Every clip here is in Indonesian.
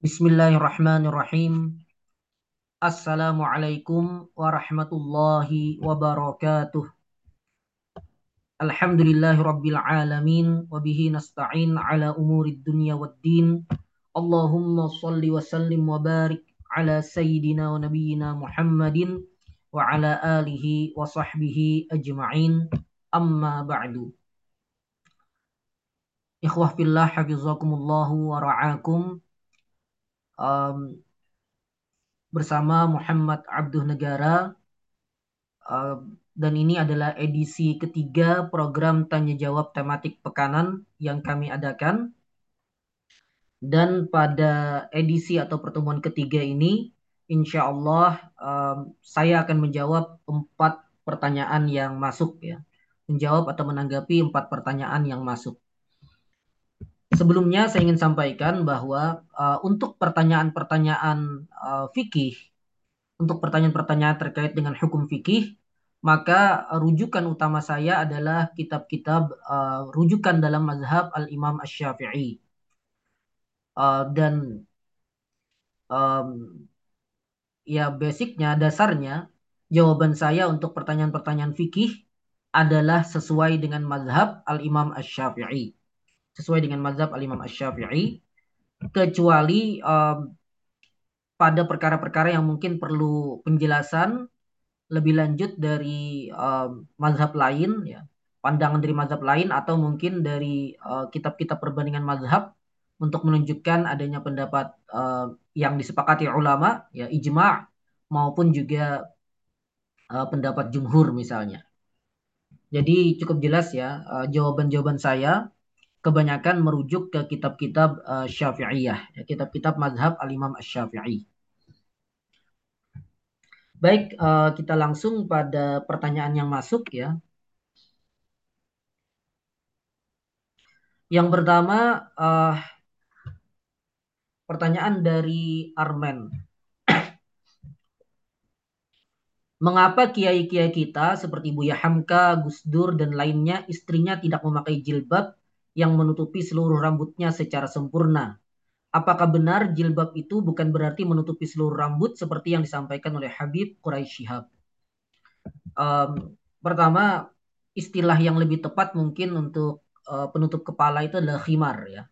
بسم الله الرحمن الرحيم السلام عليكم ورحمة الله وبركاته الحمد لله رب العالمين وبه نستعين على أمور الدنيا والدين اللهم صل وسلم وبارك على سيدنا ونبينا محمد وعلى آله وصحبه أجمعين أما بعد إخوة في الله حفظكم الله ورعاكم um, bersama Muhammad Abduh Negara. Uh, dan ini adalah edisi ketiga program tanya jawab tematik pekanan yang kami adakan. Dan pada edisi atau pertemuan ketiga ini insya Allah um, saya akan menjawab empat pertanyaan yang masuk ya. Menjawab atau menanggapi empat pertanyaan yang masuk Sebelumnya saya ingin sampaikan bahwa uh, untuk pertanyaan-pertanyaan uh, fikih, untuk pertanyaan-pertanyaan terkait dengan hukum fikih, maka rujukan utama saya adalah kitab-kitab uh, rujukan dalam mazhab al-Imam Ash-Syafi'i. Uh, dan um, ya basicnya, dasarnya, jawaban saya untuk pertanyaan-pertanyaan fikih adalah sesuai dengan mazhab al-Imam Ash-Syafi'i sesuai dengan mazhab al-Imam Asy-Syafi'i kecuali um, pada perkara-perkara yang mungkin perlu penjelasan lebih lanjut dari um, mazhab lain ya pandangan dari mazhab lain atau mungkin dari uh, kitab-kitab uh, perbandingan mazhab untuk menunjukkan adanya pendapat uh, yang disepakati ulama ya ijma' maupun juga uh, pendapat jumhur misalnya. Jadi cukup jelas ya uh, jawaban-jawaban saya kebanyakan merujuk ke kitab-kitab uh, Syafi'iyah, ya, kitab-kitab mazhab al-Imam Asy-Syafi'i. Baik, uh, kita langsung pada pertanyaan yang masuk ya. Yang pertama, uh, pertanyaan dari Armen. Mengapa kiai-kiai kita seperti Buya Hamka, Gus Dur, dan lainnya istrinya tidak memakai jilbab yang menutupi seluruh rambutnya secara sempurna. Apakah benar jilbab itu bukan berarti menutupi seluruh rambut seperti yang disampaikan oleh Habib Quraisy Shihab? Um, pertama, istilah yang lebih tepat mungkin untuk uh, penutup kepala itu adalah khimar ya.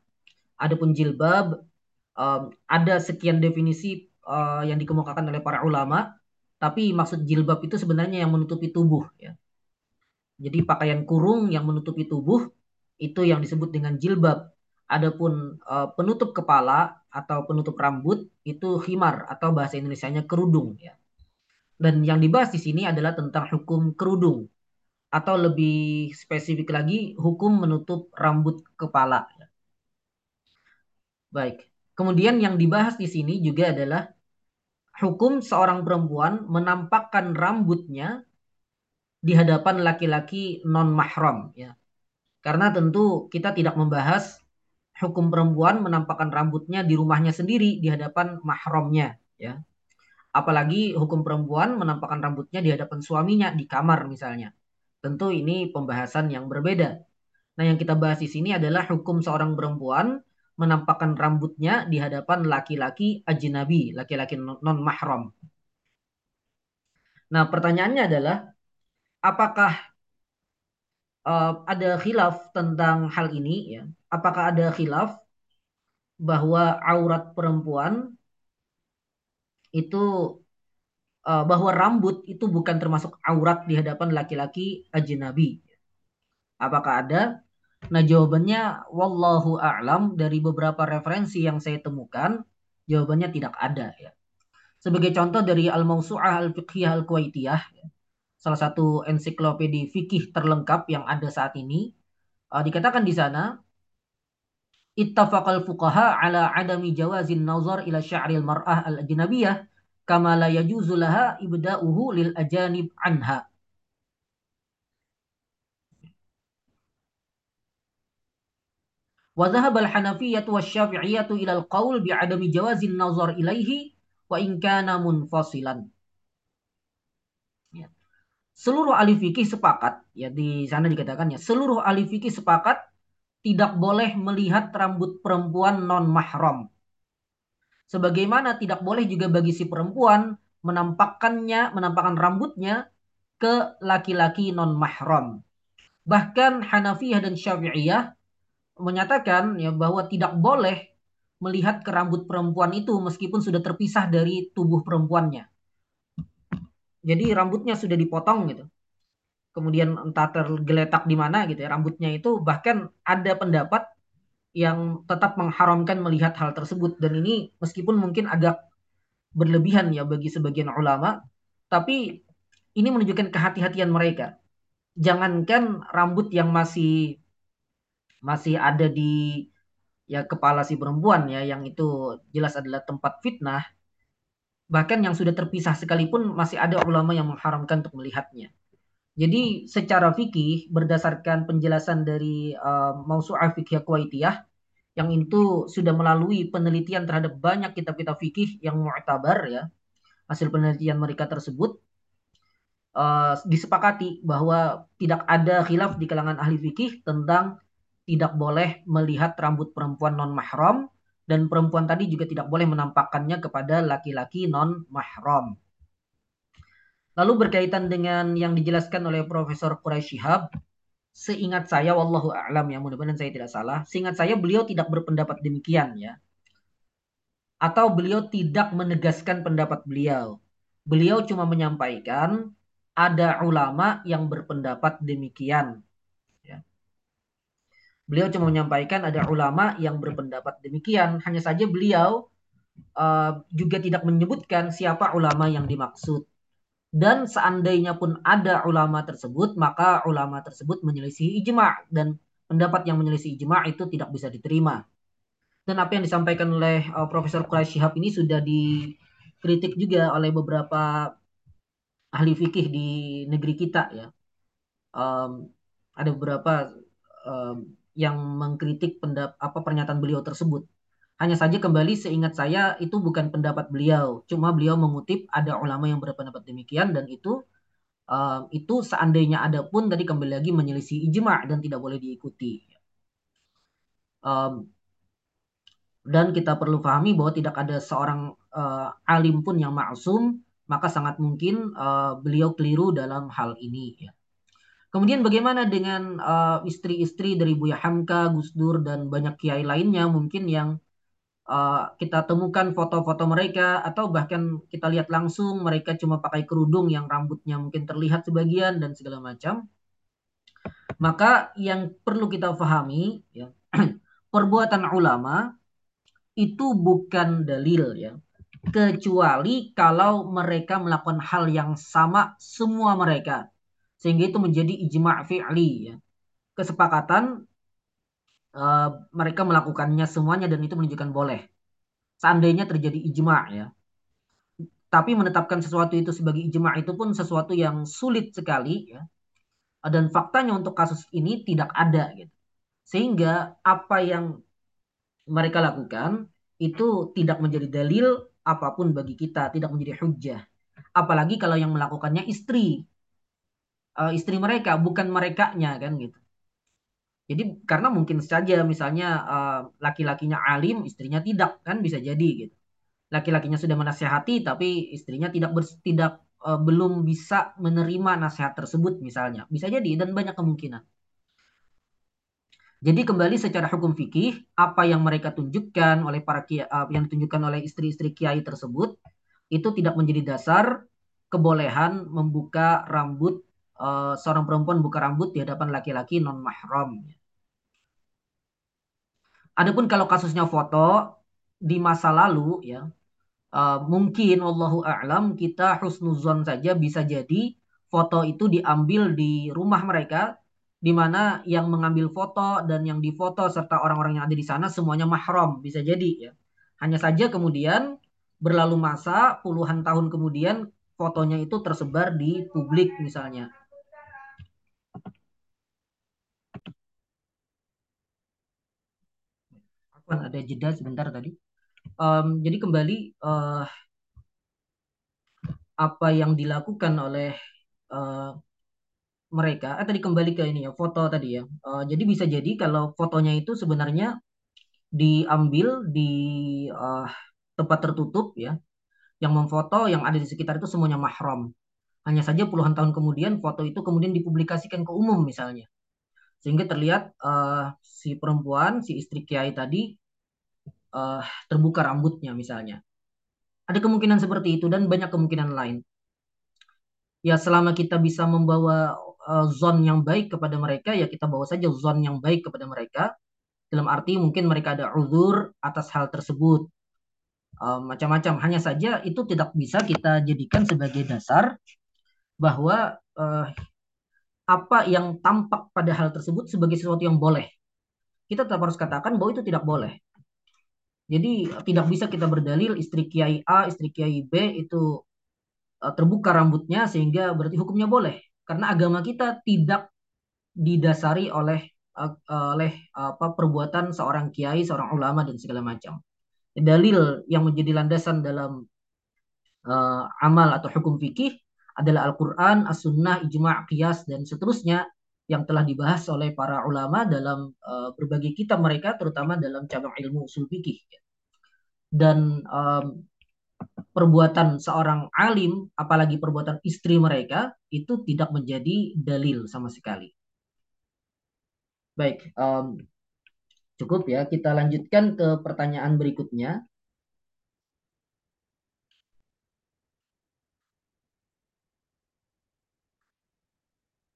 Adapun jilbab um, ada sekian definisi uh, yang dikemukakan oleh para ulama, tapi maksud jilbab itu sebenarnya yang menutupi tubuh ya. Jadi pakaian kurung yang menutupi tubuh itu yang disebut dengan jilbab. Adapun uh, penutup kepala atau penutup rambut itu khimar atau bahasa Indonesia-nya kerudung ya. Dan yang dibahas di sini adalah tentang hukum kerudung atau lebih spesifik lagi hukum menutup rambut kepala. Ya. Baik. Kemudian yang dibahas di sini juga adalah hukum seorang perempuan menampakkan rambutnya di hadapan laki-laki non mahram ya. Karena tentu kita tidak membahas hukum perempuan menampakkan rambutnya di rumahnya sendiri di hadapan mahramnya ya. Apalagi hukum perempuan menampakkan rambutnya di hadapan suaminya di kamar misalnya. Tentu ini pembahasan yang berbeda. Nah, yang kita bahas di sini adalah hukum seorang perempuan menampakkan rambutnya di hadapan laki-laki ajnabi, laki-laki non mahram. Nah, pertanyaannya adalah apakah uh, ada khilaf tentang hal ini ya. Apakah ada khilaf bahwa aurat perempuan itu uh, bahwa rambut itu bukan termasuk aurat di hadapan laki-laki ajnabi. Apakah ada? Nah, jawabannya wallahu a'lam dari beberapa referensi yang saya temukan, jawabannya tidak ada ya. Sebagai contoh dari Al-Mausu'ah Al-Fiqhiyah Al-Kuwaitiyah ya salah satu ensiklopedi fikih terlengkap yang ada saat ini. Uh, dikatakan di sana ittafaqal fuqaha ala adami jawazin nazar ila sya'ril mar'ah al-ajnabiyah kama la yajuzu laha ibda'uhu lil ajanib anha. Wa dhahaba al-hanafiyyah wa syafi'iyyah ila al-qaul bi adami jawazin nazar ilaihi seluruh ahli fikih sepakat ya di sana dikatakan ya seluruh ahli fikih sepakat tidak boleh melihat rambut perempuan non mahram Sebagaimana tidak boleh juga bagi si perempuan menampakkannya, menampakkan rambutnya ke laki-laki non mahram. Bahkan Hanafiyah dan Syafi'iyah menyatakan ya bahwa tidak boleh melihat ke rambut perempuan itu meskipun sudah terpisah dari tubuh perempuannya. Jadi rambutnya sudah dipotong gitu. Kemudian entah tergeletak di mana gitu ya rambutnya itu bahkan ada pendapat yang tetap mengharamkan melihat hal tersebut dan ini meskipun mungkin agak berlebihan ya bagi sebagian ulama tapi ini menunjukkan kehati-hatian mereka. Jangankan rambut yang masih masih ada di ya kepala si perempuan ya yang itu jelas adalah tempat fitnah bahkan yang sudah terpisah sekalipun masih ada ulama yang mengharamkan untuk melihatnya. Jadi secara fikih berdasarkan penjelasan dari uh, Mausu'ah Fikih Kuwaitiyah yang itu sudah melalui penelitian terhadap banyak kitab-kitab fikih yang mu'tabar ya hasil penelitian mereka tersebut uh, disepakati bahwa tidak ada khilaf di kalangan ahli fikih tentang tidak boleh melihat rambut perempuan non mahram dan perempuan tadi juga tidak boleh menampakkannya kepada laki-laki non mahram. Lalu berkaitan dengan yang dijelaskan oleh Profesor Quraish Shihab, seingat saya wallahu a'lam ya mudah-mudahan saya tidak salah, seingat saya beliau tidak berpendapat demikian ya. Atau beliau tidak menegaskan pendapat beliau. Beliau cuma menyampaikan ada ulama yang berpendapat demikian Beliau cuma menyampaikan ada ulama yang berpendapat demikian. Hanya saja beliau uh, juga tidak menyebutkan siapa ulama yang dimaksud. Dan seandainya pun ada ulama tersebut, maka ulama tersebut menyelisih ijma' dan pendapat yang menyelisih ijma' itu tidak bisa diterima. Dan apa yang disampaikan oleh uh, Profesor Quraish Shihab ini sudah dikritik juga oleh beberapa ahli fikih di negeri kita ya. Um, ada beberapa um, yang mengkritik pendap apa pernyataan beliau tersebut. Hanya saja kembali seingat saya itu bukan pendapat beliau, cuma beliau mengutip ada ulama yang berpendapat demikian dan itu uh, itu seandainya ada pun tadi kembali lagi menyelisih ijma dan tidak boleh diikuti. Um, dan kita perlu pahami bahwa tidak ada seorang uh, alim pun yang maksum, maka sangat mungkin uh, beliau keliru dalam hal ini. Ya. Kemudian bagaimana dengan uh, istri-istri dari Buya Hamka, Gus Dur dan banyak kiai lainnya mungkin yang uh, kita temukan foto-foto mereka atau bahkan kita lihat langsung mereka cuma pakai kerudung yang rambutnya mungkin terlihat sebagian dan segala macam. Maka yang perlu kita pahami ya, perbuatan ulama itu bukan dalil ya. Kecuali kalau mereka melakukan hal yang sama semua mereka sehingga itu menjadi ijma' fi'li ya. Kesepakatan uh, mereka melakukannya semuanya dan itu menunjukkan boleh. Seandainya terjadi ijma' ya. Tapi menetapkan sesuatu itu sebagai ijma' itu pun sesuatu yang sulit sekali ya. Dan faktanya untuk kasus ini tidak ada gitu. Sehingga apa yang mereka lakukan itu tidak menjadi dalil apa pun bagi kita, tidak menjadi hujah. Apalagi kalau yang melakukannya istri uh, istri mereka, bukan merekanya kan gitu. Jadi karena mungkin saja misalnya uh, laki-lakinya alim, istrinya tidak kan bisa jadi gitu. Laki-lakinya sudah menasehati tapi istrinya tidak ber, tidak uh, belum bisa menerima nasihat tersebut misalnya. Bisa jadi dan banyak kemungkinan. Jadi kembali secara hukum fikih, apa yang mereka tunjukkan oleh para kiai, uh, yang ditunjukkan oleh istri-istri kiai tersebut itu tidak menjadi dasar kebolehan membuka rambut uh, seorang perempuan buka rambut di hadapan laki-laki non mahram. Adapun kalau kasusnya foto di masa lalu ya uh, mungkin Allahu a'lam kita husnuzon saja bisa jadi foto itu diambil di rumah mereka di mana yang mengambil foto dan yang difoto serta orang-orang yang ada di sana semuanya mahram bisa jadi ya. Hanya saja kemudian berlalu masa puluhan tahun kemudian fotonya itu tersebar di publik misalnya ada jeda sebentar tadi. Um, jadi kembali uh, apa yang dilakukan oleh uh, mereka. Eh tadi kembali ke ini ya foto tadi ya. Uh, jadi bisa jadi kalau fotonya itu sebenarnya diambil di uh, tempat tertutup ya, yang memfoto yang ada di sekitar itu semuanya mahram. Hanya saja puluhan tahun kemudian foto itu kemudian dipublikasikan ke umum misalnya. Sehingga terlihat uh, si perempuan, si istri kiai tadi uh, terbuka rambutnya misalnya. Ada kemungkinan seperti itu dan banyak kemungkinan lain. Ya selama kita bisa membawa uh, zon yang baik kepada mereka, ya kita bawa saja zon yang baik kepada mereka. Dalam arti mungkin mereka ada uzur atas hal tersebut. Uh, macam-macam. Hanya saja itu tidak bisa kita jadikan sebagai dasar bahwa uh, apa yang tampak pada hal tersebut sebagai sesuatu yang boleh. Kita tetap harus katakan bahwa itu tidak boleh. Jadi tidak bisa kita berdalil istri kiai A, istri kiai B itu uh, terbuka rambutnya sehingga berarti hukumnya boleh. Karena agama kita tidak didasari oleh uh, oleh apa perbuatan seorang kiai, seorang ulama dan segala macam. Dalil yang menjadi landasan dalam uh, amal atau hukum fikih adalah Al-Quran, As-Sunnah, Ijma' Qiyas, dan seterusnya yang telah dibahas oleh para ulama dalam uh, berbagai kitab mereka, terutama dalam cabang ilmu usul fikih. Dan um, perbuatan seorang alim, apalagi perbuatan istri mereka, itu tidak menjadi dalil sama sekali. Baik, um, cukup ya. Kita lanjutkan ke pertanyaan berikutnya.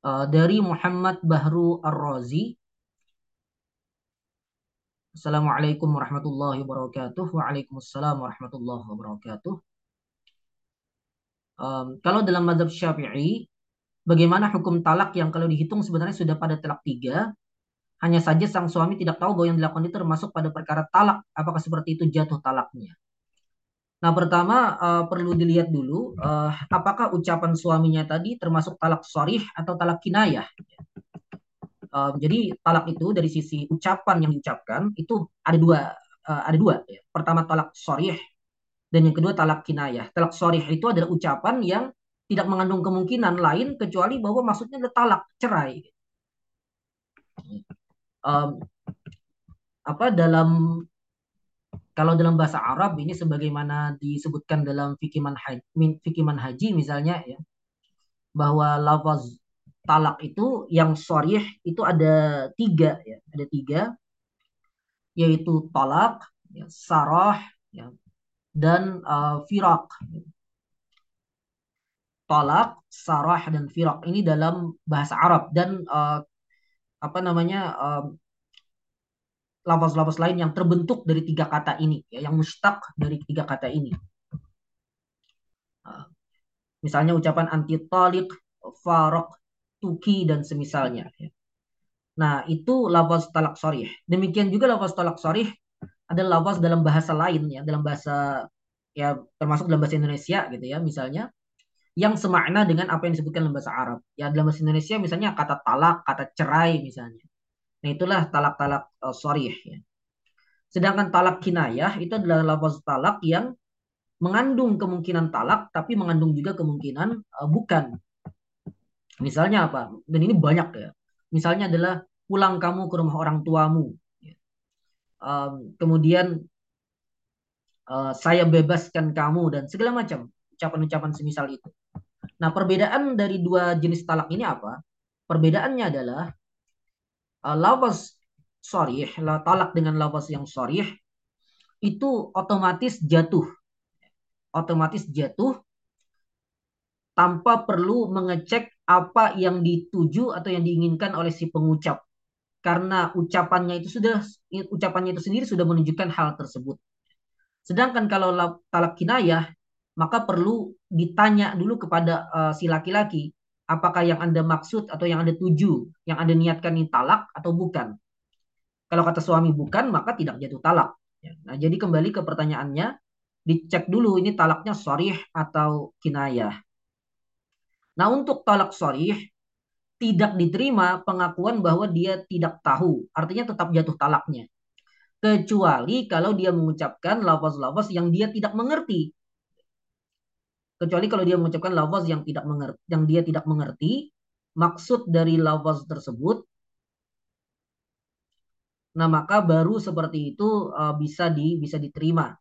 Uh, dari Muhammad Bahru Ar-Razi. Assalamualaikum warahmatullahi wabarakatuh. Waalaikumsalam warahmatullahi wabarakatuh. Um, kalau dalam mazhab Syafi'i, bagaimana hukum talak yang kalau dihitung sebenarnya sudah pada talak tiga, hanya saja sang suami tidak tahu bahwa yang dilakukan itu termasuk pada perkara talak. Apakah seperti itu jatuh talaknya? Nah, pertama uh, perlu dilihat dulu uh, apakah ucapan suaminya tadi termasuk talak sorih atau talak kinayah. Uh, jadi talak itu dari sisi ucapan yang diucapkan itu ada dua, uh, ada dua. Pertama talak sorih dan yang kedua talak kinayah. Talak sorih itu adalah ucapan yang tidak mengandung kemungkinan lain kecuali bahwa maksudnya adalah talak cerai. Um, apa dalam kalau dalam bahasa Arab ini sebagaimana disebutkan dalam fikih manhaj, fikih manhaji misalnya ya bahwa lafaz talak itu yang sorih itu ada tiga ya ada tiga yaitu talak ya, sarah ya, dan uh, firak talak sarah dan firak ini dalam bahasa Arab dan uh, apa namanya uh, lafaz-lafaz lain yang terbentuk dari tiga kata ini, ya, yang mustaq dari tiga kata ini. Ah, misalnya ucapan anti talik, farok, tuki, dan semisalnya. Ya. Nah, itu lafaz talak sorih. Demikian juga lafaz talak sorih adalah lafaz dalam bahasa lain, ya, dalam bahasa ya termasuk dalam bahasa Indonesia gitu ya, misalnya yang semakna dengan apa yang disebutkan dalam bahasa Arab. Ya dalam bahasa Indonesia misalnya kata talak, kata cerai misalnya. Nah, itulah talak-talak uh, sorih. Ya. Sedangkan talak kinayah itu adalah lafaz talak yang mengandung kemungkinan talak, tapi mengandung juga kemungkinan uh, bukan. Misalnya apa? Dan ini banyak ya. Misalnya adalah pulang kamu ke rumah orang tuamu. Um, kemudian uh, saya bebaskan kamu dan segala macam ucapan-ucapan semisal itu. Nah, perbedaan dari dua jenis talak ini apa? Perbedaannya adalah uh, lafaz sorry, talak dengan lafaz yang sorry itu otomatis jatuh. Otomatis jatuh tanpa perlu mengecek apa yang dituju atau yang diinginkan oleh si pengucap. Karena ucapannya itu sudah ucapannya itu sendiri sudah menunjukkan hal tersebut. Sedangkan kalau talak kinayah maka perlu ditanya dulu kepada uh, si laki-laki apakah yang Anda maksud atau yang Anda tuju, yang Anda niatkan ini talak atau bukan. Kalau kata suami bukan, maka tidak jatuh talak. Ya, nah, jadi kembali ke pertanyaannya, dicek dulu ini talaknya sorih atau kinayah. Nah, untuk talak sorih, tidak diterima pengakuan bahwa dia tidak tahu. Artinya tetap jatuh talaknya. Kecuali kalau dia mengucapkan lafaz-lafaz yang dia tidak mengerti kecuali kalau dia mengucapkan lafaz yang tidak mengerti, yang dia tidak mengerti maksud dari lafaz tersebut nah maka baru seperti itu uh, bisa di bisa diterima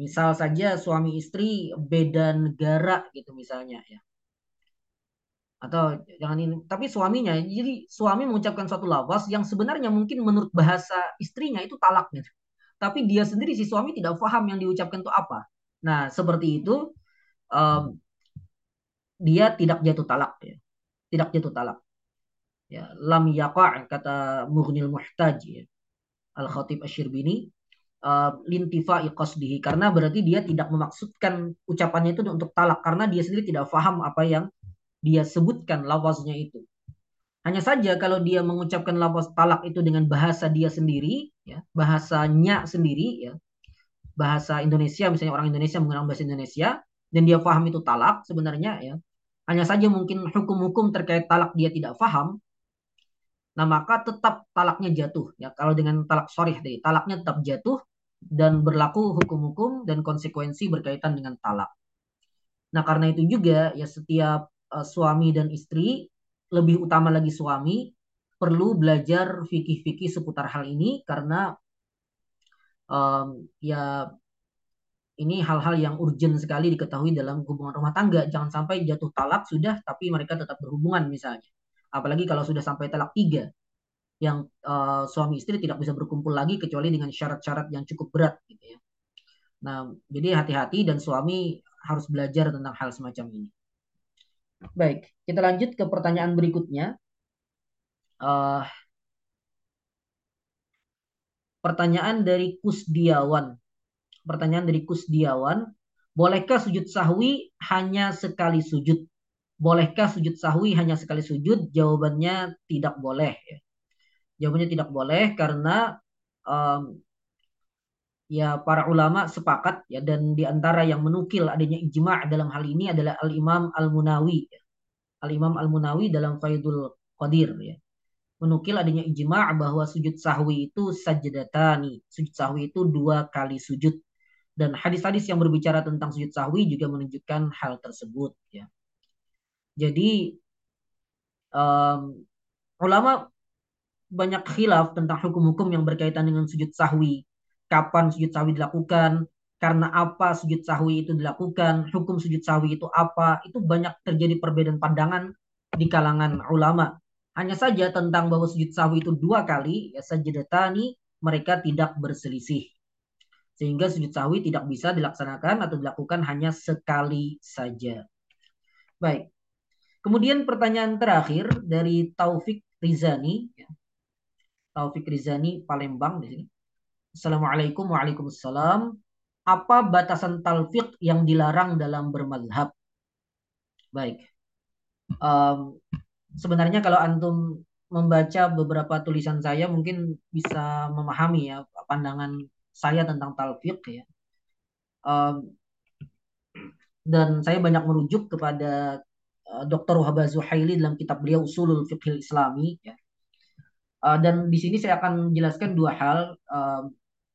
Misal saja suami istri beda negara gitu misalnya ya. Atau jangan ini, tapi suaminya, jadi suami mengucapkan suatu lafaz yang sebenarnya mungkin menurut bahasa istrinya itu talak gitu. Tapi dia sendiri si suami tidak paham yang diucapkan itu apa. Nah, seperti itu um, dia tidak jatuh talak ya. Tidak jatuh talak. Ya, lam yaqa' kata Mughnil Muhtaj ya. Al-Khatib Asy-Syirbini uh, lintifa qasdihi karena berarti dia tidak memaksudkan ucapannya itu untuk talak karena dia sendiri tidak paham apa yang dia sebutkan lafaznya itu. Hanya saja kalau dia mengucapkan lafaz talak itu dengan bahasa dia sendiri, ya, bahasanya sendiri, ya, bahasa Indonesia, misalnya orang Indonesia menggunakan bahasa Indonesia, dan dia paham itu talak, sebenarnya ya, hanya saja mungkin hukum-hukum terkait talak dia tidak paham, nah maka tetap talaknya jatuh. Ya, kalau dengan talak sorih tadi, talaknya tetap jatuh dan berlaku hukum-hukum dan konsekuensi berkaitan dengan talak. Nah karena itu juga ya setiap uh, suami dan istri, lebih utama lagi suami, perlu belajar fikih-fikih seputar hal ini karena um, ya ini hal-hal yang urgent sekali diketahui dalam hubungan rumah tangga. Jangan sampai jatuh talak sudah, tapi mereka tetap berhubungan misalnya. Apalagi kalau sudah sampai talak tiga, yang uh, suami istri tidak bisa berkumpul lagi kecuali dengan syarat-syarat yang cukup berat gitu ya. Nah, jadi hati-hati dan suami harus belajar tentang hal semacam ini. Baik, kita lanjut ke pertanyaan berikutnya. Uh, pertanyaan dari Kusdiawan. Pertanyaan dari Kusdiawan. Bolehkah sujud sahwi hanya sekali sujud? Bolehkah sujud sahwi hanya sekali sujud? Jawabannya tidak boleh. Ya. Jawabannya tidak boleh karena um, ya para ulama sepakat ya dan di antara yang menukil adanya ijma' dalam hal ini adalah Al Imam Al Munawi. Ya. Al Imam Al Munawi dalam Faidul Qadir ya menukil adanya ijma' bahwa sujud sahwi itu sajadatani. Sujud sahwi itu dua kali sujud. Dan hadis-hadis yang berbicara tentang sujud sahwi juga menunjukkan hal tersebut. Ya. Jadi um, ulama banyak khilaf tentang hukum-hukum yang berkaitan dengan sujud sahwi. Kapan sujud sahwi dilakukan, karena apa sujud sahwi itu dilakukan, hukum sujud sahwi itu apa, itu banyak terjadi perbedaan pandangan di kalangan ulama. Hanya saja tentang bahwa sujud sahwi itu dua kali, ya sajadatani, mereka tidak berselisih. Sehingga sujud sahwi tidak bisa dilaksanakan atau dilakukan hanya sekali saja. Baik. Kemudian pertanyaan terakhir dari Taufik Rizani. Ya. Taufik Rizani Palembang di sini. Assalamualaikum Waalaikumsalam. Apa batasan talfik yang dilarang dalam bermadhab? Baik. Um, sebenarnya kalau antum membaca beberapa tulisan saya mungkin bisa memahami ya pandangan saya tentang talfiq ya. Um, dan saya banyak merujuk kepada uh, Dr. Wahab Zuhaili dalam kitab beliau Usulul Fiqhil Islami ya. Uh, dan di sini saya akan menjelaskan dua hal uh,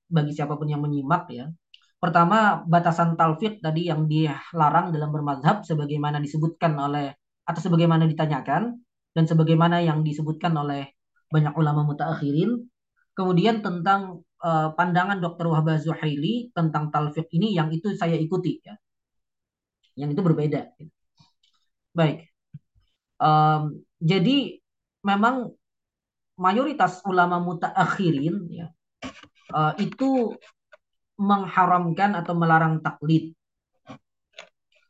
bagi siapa pun yang menyimak ya. Pertama, batasan talfiq tadi yang dilarang dalam bermadhab sebagaimana disebutkan oleh atau sebagaimana ditanyakan dan sebagaimana yang disebutkan oleh banyak ulama mutaakhirin. Kemudian tentang uh, pandangan Dr. Wahbah Zuhaili tentang talfiq ini yang itu saya ikuti ya. Yang itu berbeda. Baik. Um, jadi memang mayoritas ulama mutaakhirin ya uh, itu mengharamkan atau melarang taklid.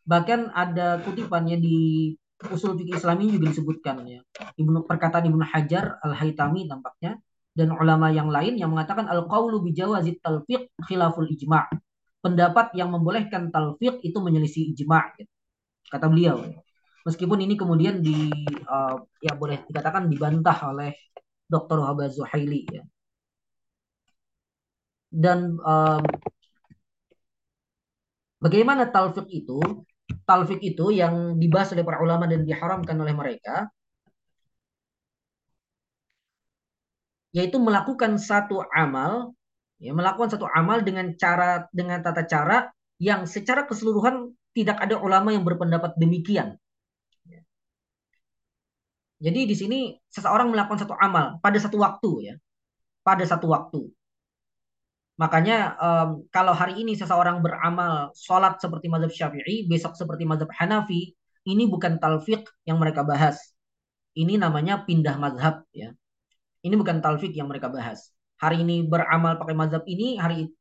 Bahkan ada kutipannya di usul fikih Islami juga disebutkan ya. Ibnu perkataan Ibnu Hajar Al-Haitami tampaknya dan ulama yang lain yang mengatakan al-qaulu bi jawazit talfiq khilaful ijma'. Pendapat yang membolehkan talfiq itu menyelisih ijma' gitu. Kata beliau. Meskipun ini kemudian di uh, ya boleh dikatakan dibantah oleh Dr. Wahab Zuhaili ya. Dan um, bagaimana talfiq itu talfik itu yang dibahas oleh para ulama dan diharamkan oleh mereka yaitu melakukan satu amal ya melakukan satu amal dengan cara dengan tata cara yang secara keseluruhan tidak ada ulama yang berpendapat demikian. Jadi di sini seseorang melakukan satu amal pada satu waktu ya. Pada satu waktu. Makanya um, kalau hari ini seseorang beramal sholat seperti mazhab Syafi'i, besok seperti mazhab Hanafi, ini bukan talfiq yang mereka bahas. Ini namanya pindah mazhab ya. Ini bukan talfiq yang mereka bahas. Hari ini beramal pakai mazhab ini, hari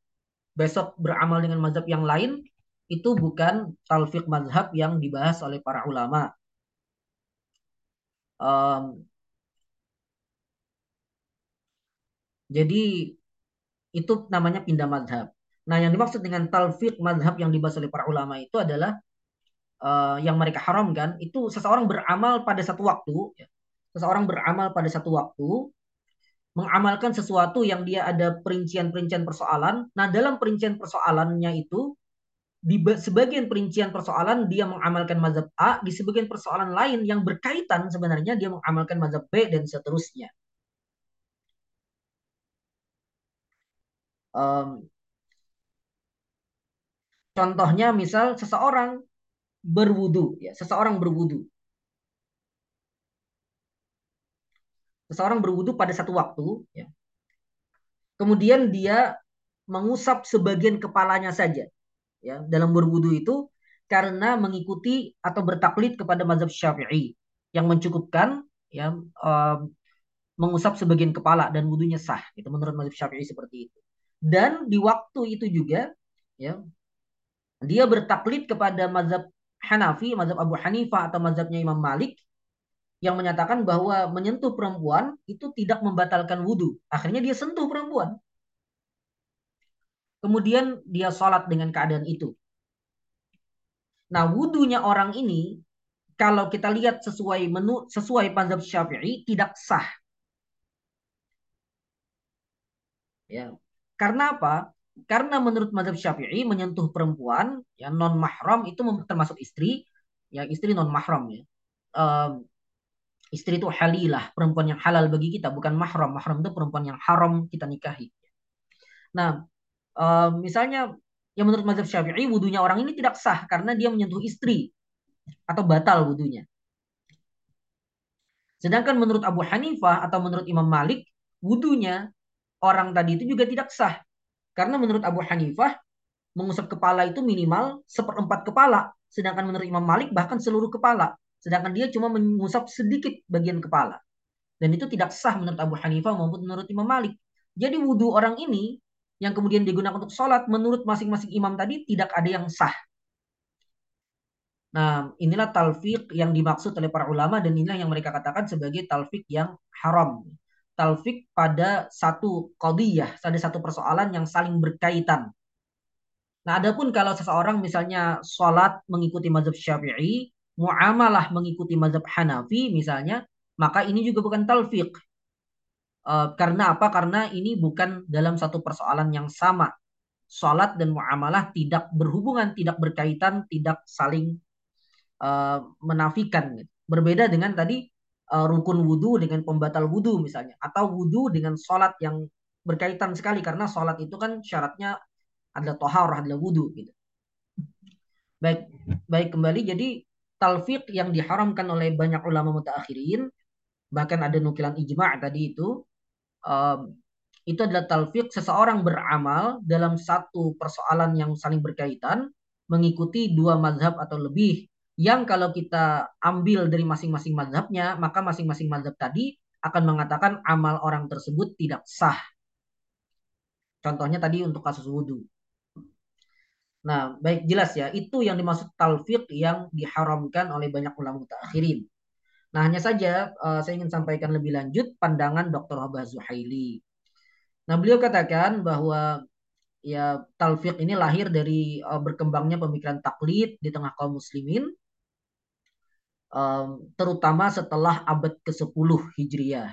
besok beramal dengan mazhab yang lain, itu bukan talfiq mazhab yang dibahas oleh para ulama. Um, jadi itu namanya pindah madhab. Nah, yang dimaksud dengan talfiq madhab yang dibahas oleh para ulama itu adalah uh, yang mereka haramkan itu seseorang beramal pada satu waktu, ya. seseorang beramal pada satu waktu, mengamalkan sesuatu yang dia ada perincian-perincian persoalan. Nah, dalam perincian persoalannya itu di sebagian perincian persoalan dia mengamalkan mazhab A, di sebagian persoalan lain yang berkaitan sebenarnya dia mengamalkan mazhab B dan seterusnya. Um, contohnya misal seseorang berwudu, ya, seseorang berwudu. Seseorang berwudu pada satu waktu, ya. Kemudian dia mengusap sebagian kepalanya saja, ya, dalam berwudu itu karena mengikuti atau bertaklid kepada mazhab Syafi'i yang mencukupkan ya um, mengusap sebagian kepala dan wudhunya sah. Itu menurut mazhab Syafi'i seperti itu. Dan di waktu itu juga ya dia bertaklid kepada mazhab Hanafi, mazhab Abu Hanifah atau mazhabnya Imam Malik yang menyatakan bahwa menyentuh perempuan itu tidak membatalkan wudhu. Akhirnya dia sentuh perempuan. Kemudian dia sholat dengan keadaan itu. Nah, wudhunya orang ini kalau kita lihat sesuai menu sesuai mazhab Syafi'i tidak sah. Ya. Karena apa? Karena menurut mazhab Syafi'i menyentuh perempuan yang non mahram itu termasuk istri, ya istri non mahram ya. Um, istri itu halilah, perempuan yang halal bagi kita, bukan mahram. Mahram itu perempuan yang haram kita nikahi. Nah, um, misalnya yang menurut mazhab Syafi'i wudhunya orang ini tidak sah karena dia menyentuh istri atau batal wudhunya. Sedangkan menurut Abu Hanifah atau menurut Imam Malik, wudhunya orang tadi itu juga tidak sah. Karena menurut Abu Hanifah, mengusap kepala itu minimal seperempat kepala. Sedangkan menurut Imam Malik bahkan seluruh kepala. Sedangkan dia cuma mengusap sedikit bagian kepala. Dan itu tidak sah menurut Abu Hanifah maupun menurut Imam Malik. Jadi wudhu orang ini yang kemudian digunakan untuk sholat menurut masing-masing imam tadi tidak ada yang sah. Nah, inilah talfiq yang dimaksud oleh para ulama dan inilah yang mereka katakan sebagai talfiq yang haram talfik pada satu qadiyah, pada satu persoalan yang saling berkaitan. Nah, adapun kalau seseorang misalnya sholat mengikuti mazhab Syafi'i, muamalah mengikuti mazhab Hanafi misalnya, maka ini juga bukan talfiq. Uh, karena apa? Karena ini bukan dalam satu persoalan yang sama. Sholat dan muamalah tidak berhubungan, tidak berkaitan, tidak saling uh, menafikan. Berbeda dengan tadi uh, rukun wudhu dengan pembatal wudhu misalnya atau wudhu dengan sholat yang berkaitan sekali karena sholat itu kan syaratnya adalah toharah adalah wudhu gitu. Baik baik kembali. Jadi talfiq yang diharamkan oleh banyak ulama mutaakhirin bahkan ada nukilan ijma' tadi itu um, itu adalah talfiq seseorang beramal dalam satu persoalan yang saling berkaitan mengikuti dua mazhab atau lebih yang kalau kita ambil dari masing-masing mazhabnya, maka masing-masing mazhab tadi akan mengatakan amal orang tersebut tidak sah. Contohnya tadi untuk kasus wudhu. Nah, baik jelas ya, itu yang dimaksud talfiq yang diharamkan oleh banyak ulama mutakhirin. Nah, hanya saja uh, saya ingin sampaikan lebih lanjut pandangan Dr. Habah Zuhaili. Nah, beliau katakan bahwa ya talfiq ini lahir dari uh, berkembangnya pemikiran taklid di tengah kaum muslimin um, terutama setelah abad ke-10 Hijriah.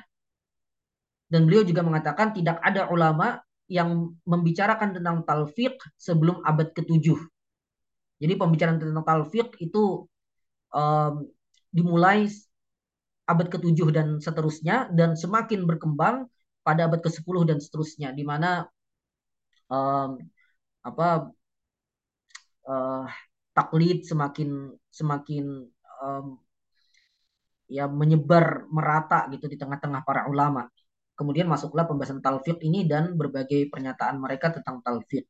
Dan beliau juga mengatakan tidak ada ulama yang membicarakan tentang talfiq sebelum abad ke-7. Jadi pembicaraan tentang talfiq itu um, dimulai abad ke-7 dan seterusnya dan semakin berkembang pada abad ke-10 dan seterusnya di mana um, apa uh, taklid semakin semakin um, ya menyebar merata gitu di tengah-tengah para ulama. kemudian masuklah pembahasan talfiq ini dan berbagai pernyataan mereka tentang talfiq.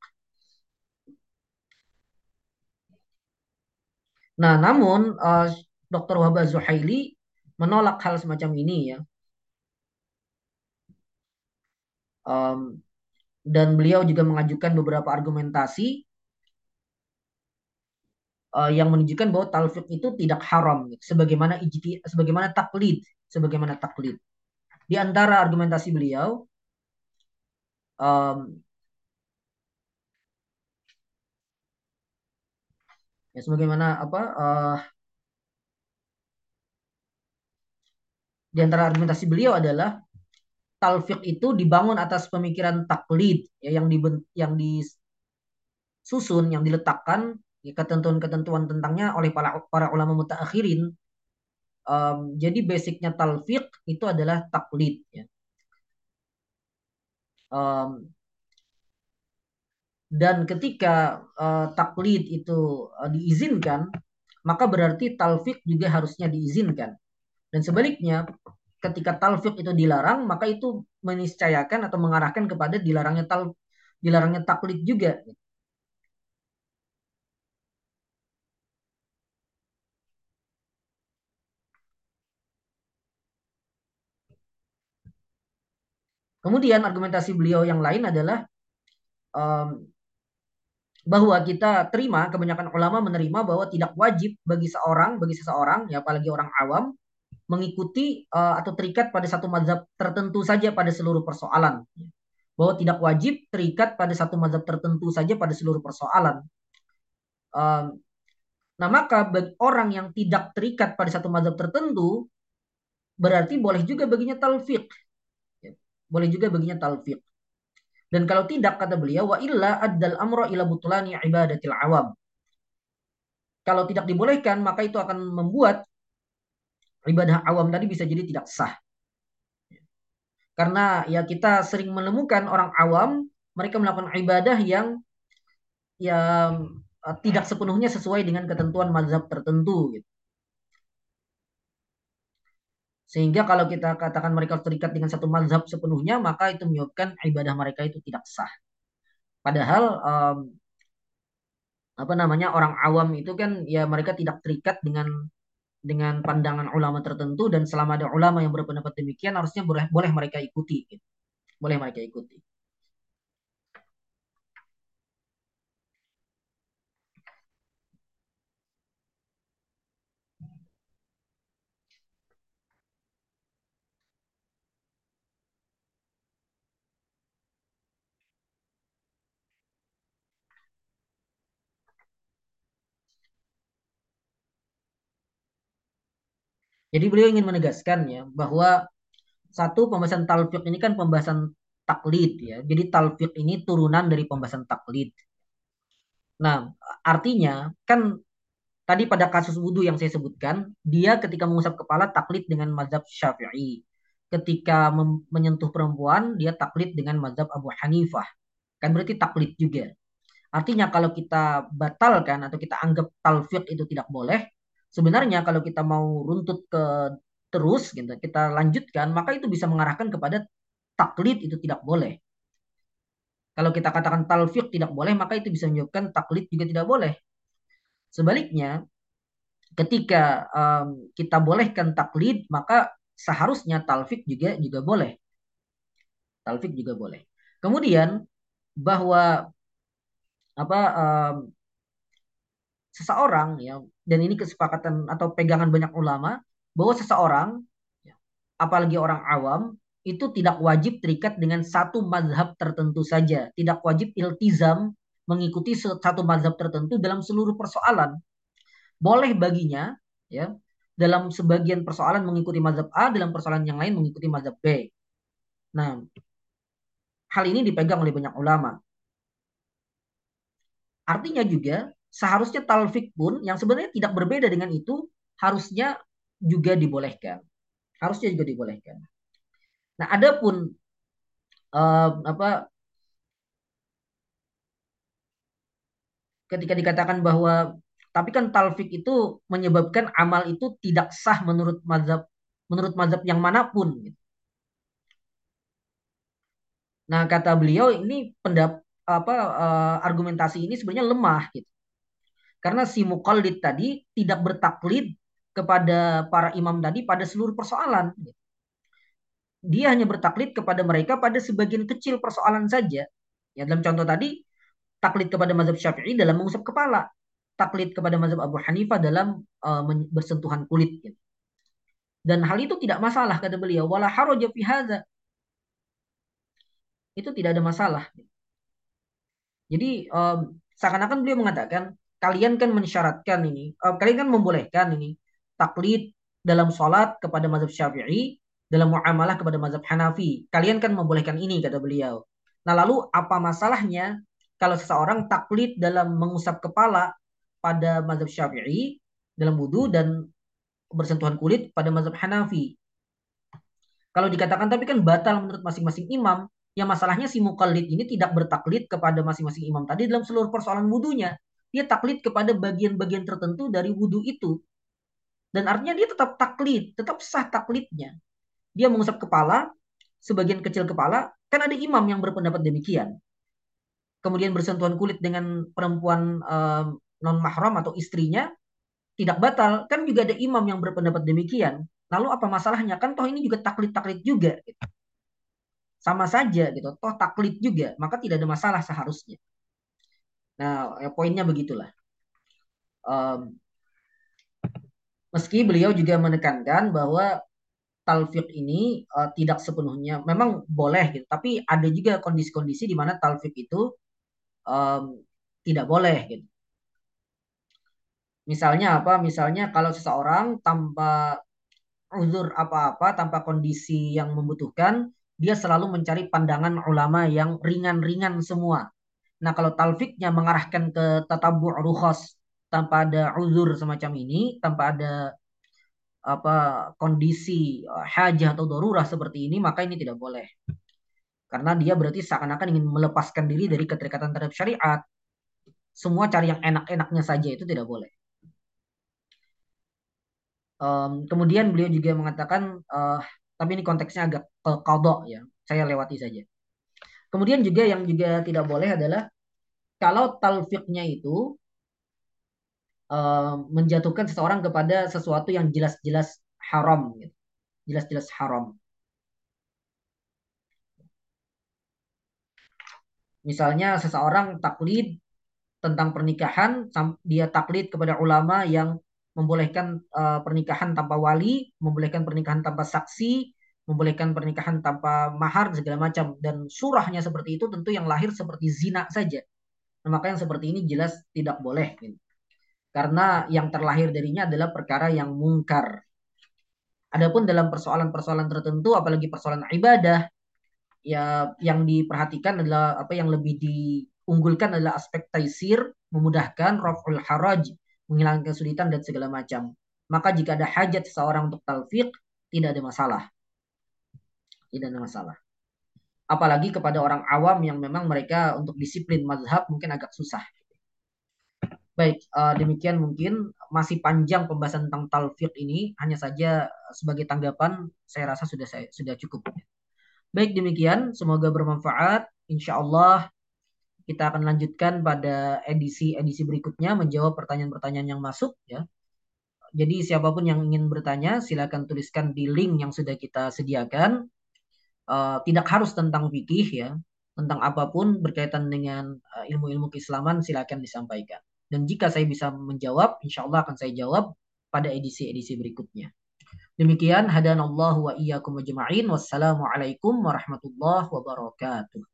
Nah, namun uh, eh, Dr. Wahbah Zuhaili menolak hal semacam ini ya. Um, dan beliau juga mengajukan beberapa argumentasi uh, yang menunjukkan bahwa talfiq itu tidak haram gitu. sebagaimana ijti sebagaimana taklid sebagaimana taklid di antara argumentasi beliau um, ya sebagaimana apa uh, di antara argumentasi beliau adalah talfiq itu dibangun atas pemikiran taklid ya yang di yang disusun yang diletakkan ketentuan-ketentuan tentangnya oleh para para ulama mutaakhirin um, jadi basicnya talfiq itu adalah taklid ya. um, dan ketika uh, taklid itu uh, diizinkan maka berarti talfiq juga harusnya diizinkan dan sebaliknya, ketika talfiq itu dilarang, maka itu meniscayakan atau mengarahkan kepada dilarangnya tal dilarangnya taklid juga. Kemudian argumentasi beliau yang lain adalah um, bahwa kita terima kebanyakan ulama menerima bahwa tidak wajib bagi seorang bagi seseorang ya apalagi orang awam mengikuti uh, atau terikat pada satu mazhab tertentu saja pada seluruh persoalan. Bahwa tidak wajib terikat pada satu mazhab tertentu saja pada seluruh persoalan. Uh, nah maka bagi orang yang tidak terikat pada satu mazhab tertentu berarti boleh juga baginya talfiq. Boleh juga baginya talfiq. Dan kalau tidak kata beliau wa illa addal amra ila butulani ibadatil awam. Kalau tidak dibolehkan maka itu akan membuat ibadah awam tadi bisa jadi tidak sah. Karena ya kita sering menemukan orang awam mereka melakukan ibadah yang yang uh, tidak sepenuhnya sesuai dengan ketentuan mazhab tertentu gitu. Sehingga kalau kita katakan mereka terikat dengan satu mazhab sepenuhnya, maka itu menyebabkan ibadah mereka itu tidak sah. Padahal um, apa namanya orang awam itu kan ya mereka tidak terikat dengan dengan pandangan ulama tertentu dan selama ada ulama yang berpendapat demikian harusnya boleh boleh mereka ikuti gitu. boleh mereka ikuti Jadi beliau ingin menegaskan ya bahwa satu pembahasan talfiq ini kan pembahasan taklid ya. Jadi talfiq ini turunan dari pembahasan taklid. Nah, artinya kan tadi pada kasus wudhu yang saya sebutkan, dia ketika mengusap kepala taklid dengan mazhab Syafi'i. Ketika menyentuh perempuan, dia taklid dengan mazhab Abu Hanifah. Kan berarti taklid juga. Artinya kalau kita batalkan atau kita anggap talfiq itu tidak boleh, sebenarnya kalau kita mau runtut ke terus gitu kita lanjutkan maka itu bisa mengarahkan kepada taklid itu tidak boleh. Kalau kita katakan talfiq tidak boleh maka itu bisa menyebabkan taklid juga tidak boleh. Sebaliknya ketika um, kita bolehkan taklid maka seharusnya talfiq juga juga boleh. Talfiq juga boleh. Kemudian bahwa apa um, seseorang ya dan ini kesepakatan atau pegangan banyak ulama bahwa seseorang ya, apalagi orang awam itu tidak wajib terikat dengan satu mazhab tertentu saja. Tidak wajib iltizam mengikuti satu mazhab tertentu dalam seluruh persoalan. Boleh baginya ya dalam sebagian persoalan mengikuti mazhab A dalam persoalan yang lain mengikuti mazhab B. Nah hal ini dipegang oleh banyak ulama. Artinya juga seharusnya talfik pun yang sebenarnya tidak berbeda dengan itu harusnya juga dibolehkan. Harusnya juga dibolehkan. Nah, adapun uh, apa ketika dikatakan bahwa tapi kan talfik itu menyebabkan amal itu tidak sah menurut mazhab menurut mazhab yang mana pun gitu. Nah, kata beliau ini pendap apa uh, argumentasi ini sebenarnya lemah gitu. Karena si mukallid tadi tidak bertaklid kepada para imam tadi pada seluruh persoalan. Dia hanya bertaklid kepada mereka pada sebagian kecil persoalan saja. Ya dalam contoh tadi taklid kepada mazhab Syafi'i dalam mengusap kepala, taklid kepada mazhab Abu Hanifah dalam uh, bersentuhan kulit. Dan hal itu tidak masalah kata beliau. Wala haraja fi hadza. Itu tidak ada masalah. Jadi um, seakan-akan beliau mengatakan kalian kan mensyaratkan ini, uh, kalian kan membolehkan ini taklid dalam sholat kepada mazhab Syafi'i, dalam muamalah kepada mazhab Hanafi. Kalian kan membolehkan ini kata beliau. Nah lalu apa masalahnya kalau seseorang taklid dalam mengusap kepala pada mazhab Syafi'i dalam wudhu dan bersentuhan kulit pada mazhab Hanafi. Kalau dikatakan tapi kan batal menurut masing-masing imam, ya masalahnya si mukallid ini tidak bertaklid kepada masing-masing imam tadi dalam seluruh persoalan wudhunya. Dia taklid kepada bagian-bagian tertentu dari wudhu itu. Dan artinya dia tetap taklid, tetap sah taklidnya. Dia mengusap kepala, sebagian kecil kepala, kan ada imam yang berpendapat demikian. Kemudian bersentuhan kulit dengan perempuan uh, non mahram atau istrinya, tidak batal. Kan juga ada imam yang berpendapat demikian. Lalu apa masalahnya? Kan toh ini juga taklid-taklid juga. Sama saja gitu. Toh taklid juga. Maka tidak ada masalah seharusnya. Nah, ya, poinnya begitulah. Um, meski beliau juga menekankan bahwa talfiq ini uh, tidak sepenuhnya memang boleh gitu tapi ada juga kondisi-kondisi di mana talfiq itu um, tidak boleh gitu Misalnya apa? Misalnya kalau seseorang tanpa uzur apa-apa, tanpa kondisi yang membutuhkan, dia selalu mencari pandangan ulama yang ringan-ringan semua. Nah, kalau talfiknya mengarahkan ke tatabu rukhas tanpa ada uzur semacam ini, tanpa ada apa kondisi eh, hajah atau darurah seperti ini, maka ini tidak boleh. Karena dia berarti seakan-akan ingin melepaskan diri dari keterikatan terhadap syariat. Semua cari yang enak-enaknya saja itu tidak boleh. Um, kemudian beliau juga mengatakan, uh, tapi ini konteksnya agak ke kodok ya, saya lewati saja. Kemudian juga yang juga tidak boleh adalah kalau talfiknya itu uh, menjatuhkan seseorang kepada sesuatu yang jelas-jelas haram, gitu. jelas-jelas haram. Misalnya seseorang taklid tentang pernikahan, dia taklid kepada ulama yang membolehkan uh, pernikahan tanpa wali, membolehkan pernikahan tanpa saksi, membolehkan pernikahan tanpa mahar segala macam dan surahnya seperti itu tentu yang lahir seperti zina saja. Nah, maka yang seperti ini jelas tidak boleh gitu. Karena yang terlahir darinya adalah perkara yang mungkar. Adapun dalam persoalan-persoalan tertentu apalagi persoalan ibadah ya yang diperhatikan adalah apa yang lebih diunggulkan adalah aspek taisir, memudahkan raful haraj, menghilangkan kesulitan dan segala macam. Maka jika ada hajat seseorang untuk talfiq, tidak ada masalah. Tidak ada masalah. Apalagi kepada orang awam yang memang mereka untuk disiplin mazhab mungkin agak susah. Baik, uh, demikian mungkin masih panjang pembahasan tentang talfiq ini. Hanya saja sebagai tanggapan, saya rasa sudah saya, sudah cukup. Baik, demikian. Semoga bermanfaat. Insya Allah kita akan lanjutkan pada edisi-edisi berikutnya menjawab pertanyaan-pertanyaan yang masuk ya. Jadi siapa pun yang ingin bertanya silakan tuliskan di link yang sudah kita sediakan. Uh, tidak harus tentang fikih ya, tentang apa pun berkaitan dengan uh, ilmu-ilmu keislaman silakan disampaikan. Dan jika saya bisa menjawab, insya Allah akan saya jawab pada edisi-edisi berikutnya. Demikian hadanallahu wa iyyakum ajma'in. Wassalamualaikum warahmatullahi wabarakatuh.